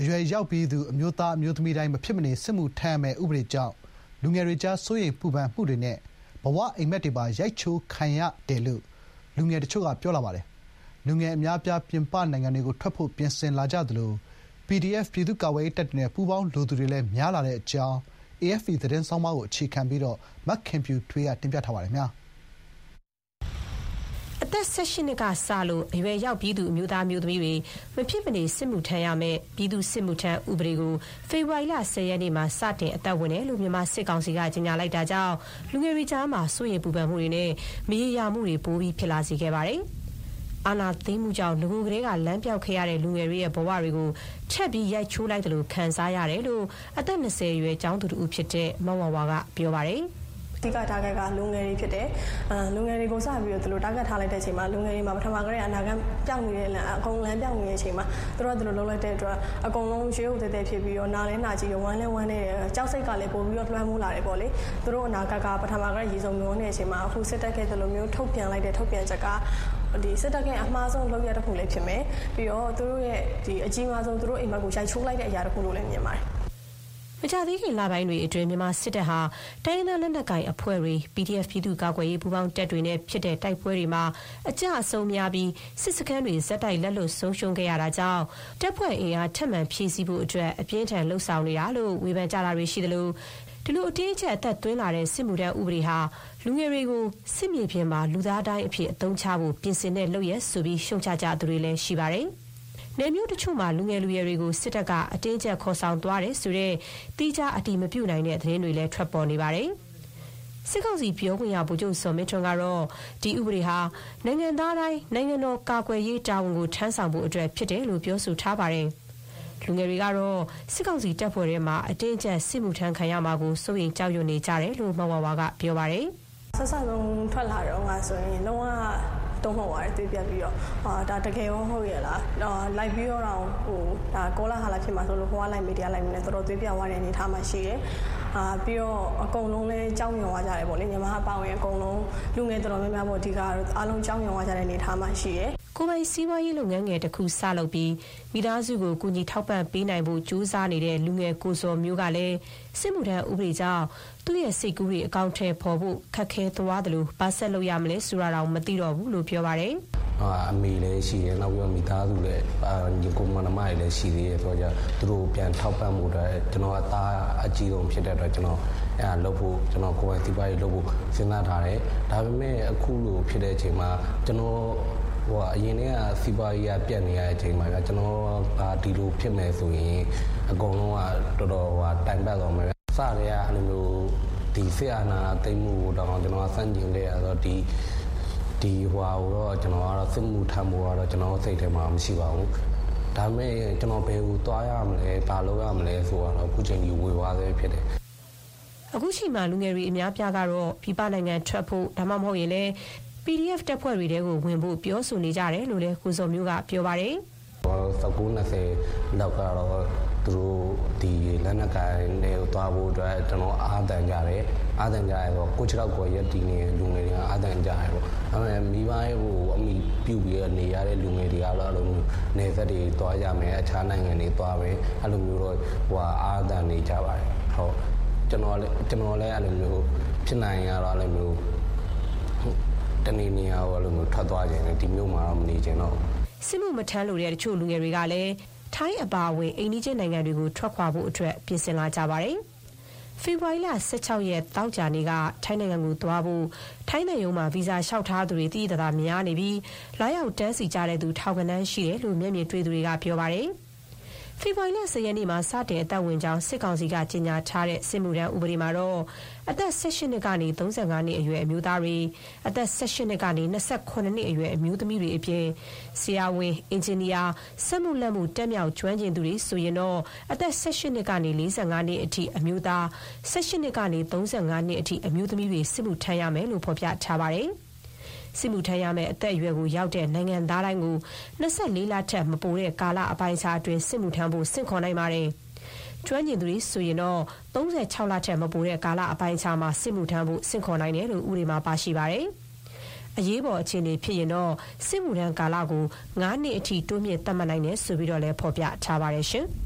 အရွယ်ရောက်ပြီးသူ အမျိုးသား အမျိုးသမီးတိုင်း မဖြစ်မနေ စစ်မှုထမ်းရမယ့် ဥပဒေကြောင့် လူငယ်တွေကြား စိုးရိမ်ပူပန်မှုတွေနဲ့ ဘဝအိပ်မက်တွေပါ ရိုက်ချိုးခံရတယ်လို့ လူငယ်တချို့က ပြောလာပါတယ်။လူငယ်အများအပြား ပြင်ပနိုင်ငံတွေကို ထွက်ဖို့ ပြင်ဆင်လာကြသလို PDF ပြည်သူ့ကာကွယ်ရေးတပ်တွေနဲ့ ပူးပေါင်းလိုသူတွေလည်း များလာတဲ့အကြောင်း AFP သတင်းဆောင်းပါးကို အခြေခံပြီး မခင်ဖြူထွေးက တင်ပြထားပါတယ်။အ သက်၁၈နှစ်ကစလို့အရွယ်ရောက်ပြီးသူအမျိုးသားအမျိုးသမီးတွေမဖြစ်မနေစစ်မှုထမ်းရမယ့်ပြည်သူ့စစ်မှုထမ်းဥပဒေကိုဖေဖော်ဝါရီလ၁၀ရက်နေ့မှာစတင်အသက်ဝင်တယ်လို့မြန်မာစစ်ကောင်စီကကြေညာလိုက်တာကြောင့်လူငယ်တွေကြားမှာစိုးရိမ်ပူပန်မှုတွေနဲ့မရေရာမှုတွေပိုပြီးဖြစ်လာစေခဲ့ပါတယ်။အာဏာသိမ်းမှုကြောင့်နဂိုကတည်းကလမ်းပျောက်ခဲ့ရတဲ့လူငယ်တွေရဲ့ဘဝတွေကိုထပ်ပြီးရိုက်ချိုးလိုက်သလိုခံစားရတယ်လို့အသက်၂၀အရွယ်ကျောင်းသူတဦးဖြစ်တဲ့မဝဝါကပြောပါတယ်။ ဓိက target ကလူငယ်တွေဖြစ်တယ်အဲလူငယ်တွေကိုစပြီးတော့သူတို့ target ထားလိုက်တဲ့အချိန်မှာလူငယ်တွေမှာပထမကတည်းကအနာဂတ်ပြောင်းနေတဲ့လမ်းအကုန်လမ်းပြောင်းနေတဲ့အချိန်မှာသူတို့ကသူတို့လုံးလိုက်တဲ့အတွက်အကုန်လုံးရွှေဟုတ်တဲ့တဲ့ဖြစ်ပြီးတော့နားလဲနာကြည့်ရောဝမ်းလဲဝမ်းနေတယ်ကြောက်စိတ်ကလည်းပို့ပြီးတော့လွှမ်းမိုးလာတယ်ပေါ့လေသူတို့အနာဂတ်ကပထမကတည်းကရေစုံမျိုးနေတဲ့အချိန်မှာအခုစစ်တပ်ခဲ့တဲ့လိုမျိုးထုတ်ပြန်လိုက်တဲ့ထုတ်ပြန်ချက်ကဒီစစ်တပ်ကအမှားဆုံးလုပ်ရတဲ့ခုလေးဖြစ်မယ်ပြီးတော့သူတို့ရဲ့ဒီအကြီးမားဆုံးသူတို့အိမ်မက်ကိုရိုက်ချိုးလိုက်တဲ့အရာတစ်ခုလို့လည်းမြင်ပါတယ် မကြသေးခင်လပိုင်းတွေအတွင်း မြန်မာစစ်တပ်ဟာ တိုင်းရင်းသားလက်နက်ကိုင်အဖွဲ့တွေ PDF ပြည်သူ့ကာကွယ်ရေး ပူးပေါင်းတပ်တွေနဲ့ဖြစ်တဲ့ တိုက်ပွဲတွေမှာ အကြအဆုံးများပြီး စစ်စခန်းတွေဇက်တိုက် လက်လွတ်ဆုံးရှုံးခဲ့ရတာကြောင့် တပ်ဖွဲ့အင်အား ထပ်မံဖြည့်ဆည်းဖို့အတွက် အပြင်းထန်လှုံ့ဆော်နေတာလို့ ဝေဖန်ကြတာတွေရှိတယ်လို့ဒီလို အတင်းအကျပ် အသက်သွင်းလာတဲ့ စစ်မှုထမ်းဥပဒေဟာ လူငယ်တွေကို စစ်မြေပြင်မှာ လူသားတိုင်းအဖြစ် အသုံးချဖို့ ပြင်ဆင်တဲ့လုပ်ရက်ဆိုပြီး ရှုံချကြသူတွေလည်း ရှိပါတယ်။ နယ်မြို့တချို့မှာ လူငယ်လူရွယ်တွေကို စစ်တပ်က အတင်းကျပ် ခေါ်ဆောင်သွားတယ်ဆိုတဲ့တိကျအတိမပြုတ်နိုင်တဲ့ သတင်းတွေလည်း ထွက်ပေါ်နေပါတယ်။စစ်ကောင်စီပြောခွင့်ရ ဗိုလ်ချုပ်စော်မင်းထွန်းကတော့ ဒီဥပဒေဟာ နိုင်ငံသားတိုင်း နိုင်ငံတော်ကာကွယ်ရေး တာဝန်ကို ထမ်းဆောင်ဖို့အတွက် ဖြစ်တယ်လို့ ပြောဆိုထားပါတယ်။လူငယ်တွေကတော့ စစ်ကောင်စီတပ်ဖွဲ့ထဲမှာ အတင်းကျပ် စစ်မှုထမ်းခံရမှာကို စိုးရိမ်ကြောက်ရွံ့နေကြတယ်လို့ မဝဝါက ပြောပါတယ်။ဆက်ဆက်ဆုံးထွက်လာတော့ငါဆိုရင် လုံးဝ တုံးလှုပ်သွားတယ်တွေ့ပြပြီးတော့ဟာဒါတကယ်ရောဟုတ်ရလားလိုက်ပြီးတော့ဟိုဒါကောလာဟာလာဖြစ်မှာဆိုလို့ဟိုကလိုက်မီဒီယာလိုက်မနေတော်တော်တွေ့ပြသွားတဲ့အနေထားမှာရှိတယ် အာပြီးတော့အကုန်လုံးလဲကြောက်ရွံ့သွားကြတယ်ပေါ့လေညီမအပေါင်းအကုန်လုံးလူငယ်တော်တော်များများပေါ့ဒီကတော့အားလုံးကြောက်ရွံ့သွားကြတဲ့အနေထားမှာရှိတယ်ကိုပိုင်စီးပွားရေးလုပ်ငန်းငယ်တစ်ခုစလုပ်ပြီးမိသားစုကိုကူညီထောက်ပံ့ပေးနိုင်ဖို့ကြိုးစားနေတဲ့လူငယ်ကိုစော်မျိုးကလည်းစစ်မှုထမ်းဥပဒေကြောင့်သူ့ရဲ့စိတ်ကူးတွေအကောင့်ထဲပေါ်ဖို့ခက်ခဲသွားတယ်လို့ပါဆက်လုပ်ရမလဲဆိုတာတော့မသိတော့ဘူးလို့ပြောပါတယ် အမေလည်းရှိတယ်နောက်ပြီးတော့မိသားစုလည်းညီကိုမနမတွေလည်းရှိသေးတယ်ဆိုတော့သူတို့ပြန်ထောက်ပံ့မှုတော့ကျွန်တော်အသားအကြီးဆုံးဖြစ်တဲ့အတွက်ကျွန်တော်အဲလုပ်ဖို့ကျွန်တော်ကိုယ်ပိုင်ဒီပါရေးလုပ်ဖို့စဉ်းစားထားတယ်ဒါပေမဲ့အခုလိုဖြစ်တဲ့အချိန်မှာကျွန်တော်ဟိုအရင်တည်းကစီးပွားရေးကပြတ်နေရတဲ့အချိန်မှာကကျွန်တော်ကဒီလိုဖြစ်မယ်ဆိုရင်အကုန်လုံးကတော်တော်ဟိုတိုင်ပတ်သွားမယ်စရဲကအဲ့လိုမျိုးဒီဆေးအာနာတိတ်မှုတော့ကျွန်တော်ကစန့်ကျင်ခဲ့ရတော့ဒီ ဒီဟွာတော့ကျွန်တော်ကတော့စစ်မှုထမ်းဖို့ကတော့ကျွန်တော်စိတ်ထဲမှာမရှိပါဘူးဒါပေမဲ့ကျွန်တော်ဘယ်ကိုသွားရမလဲဘာလုပ်ရမလဲဆိုတော့အခုချိန်ကြီးဝေဝါးသေးဖြစ်တယ်အခုချိန်မှာလူငယ်တွေအများပြားကတော့ပြည်ပနိုင်ငံထွက်ဖို့ဒါမှမဟုတ်ရင်လည်း PDF တပ်ဖွဲ့တွေတဲကိုဝင်ဖို့ပြောဆိုနေကြတယ်လို့လည်းကိုစောမျိုးကပြောပါတယ်။19 20လောက်ကတော့ သူတို့ဒီလက်နက်ကိုင်တွေကိုတွားဖို့အတွက်ကျွန်တော်အားတန်ကြတယ်အားတန်ကြရတော့ကိုချောက်ကိုရက်တီနေလူငယ်တွေကအားတန်ကြရပေါ့ဒါပေမဲ့မိဘရဲ့ဟိုအမိပြုတ်ပြီးနေရတဲ့လူငယ်တွေကတော့အဲ့လိုမျိုးနေဆက်တွေတွားကြမယ်အခြားနိုင်ငံတွေတွားမယ်အဲ့လိုမျိုးတော့ဟိုအားတန်နေကြပါတယ်ဟုတ်ကျွန်တော်လည်းကျွန်တော်လည်းအဲ့လိုမျိုးဖြစ်နိုင်ရတော့အဲ့လိုမျိုးတနေနေရာကိုအဲ့လိုမျိုးထွက်သွားခြင်းဒီမျိုးမှာတော့မနေခြင်းတော့စစ်မှုမထမ်းလို့တဲ့တချို့လူငယ်တွေကလည်း ထိုင်းအပါအဝင်အိန္ဒိချင်းနိုင်ငံတွေကိုထွက်ခွာဖို့အတွက်ပြင်ဆင်လာကြပါတယ်။ဖေဖော်ဝါရီလ16ရက်တောက်ကြနေ့ကထိုင်းနိုင်ငံကိုသွားဖို့ထိုင်းနိုင်ငံမှာဗီဇာလျှောက်ထားသူတွေတည်တသာများနေပြီးလာရောက်တန်းစီကြတဲ့သူထောင်ကနန်းရှိတယ်လို့မျက်မြင်တွေ့သူတွေကပြောပါတယ်။ ဖေဖော်ဝါရီလ10ရက်နေ့မှာ စတင်အသက်ဝင်ကြောင်း စစ်ကောင်စီက ကြေညာထားတဲ့ စစ်မှုထမ်းဥပဒေမှာတော့ အသက်18နှစ်ကနေ35နှစ်အရွယ် အမျိုးသားတွေ အသက်18နှစ်ကနေ28နှစ်အရွယ် အမျိုးသမီးတွေအပြင် ဆရာဝန် အင်ဂျင်နီယာ စက်မှုလက်မှုတက်မြောက်ကျွမ်းကျင်သူတွေဆိုရင်တော့ အသက်18နှစ်ကနေ45နှစ်အထိ အမျိုးသား18နှစ်ကနေ35နှစ်အထိ အမျိုးသမီးတွေ စစ်မှုထမ်းရမယ်လို့ ဖော်ပြထားပါတယ်။ စစ်မှုထမ်းရမယ့်အသက်အရွယ်ကိုရောက်တဲ့နိုင်ငံသားတိုင်းကို24လထက်မပိုတဲ့ကာလအပိုင်းအခြားအတွင်းစစ်မှုထမ်းဖို့ဆင့်ခေါ်နိုင်ပါတယ်။ကျွမ်းကျင်သူတွေဆိုရင်တော့36လထက်မပိုတဲ့ကာလအပိုင်းအခြားမှာစစ်မှုထမ်းဖို့ဆင့်ခေါ်နိုင်တယ်လို့ဥပဒေမှာပါရှိပါတယ်။အရေးပေါ်အခြေအနေဖြစ်ရင်တော့စစ်မှုထမ်းကာလကို9နှစ်အထိတိုးမြင့်သတ်မှတ်နိုင်တယ်ဆိုပြီးတော့လည်းဖော်ပြထားပါတယ်ရှင်။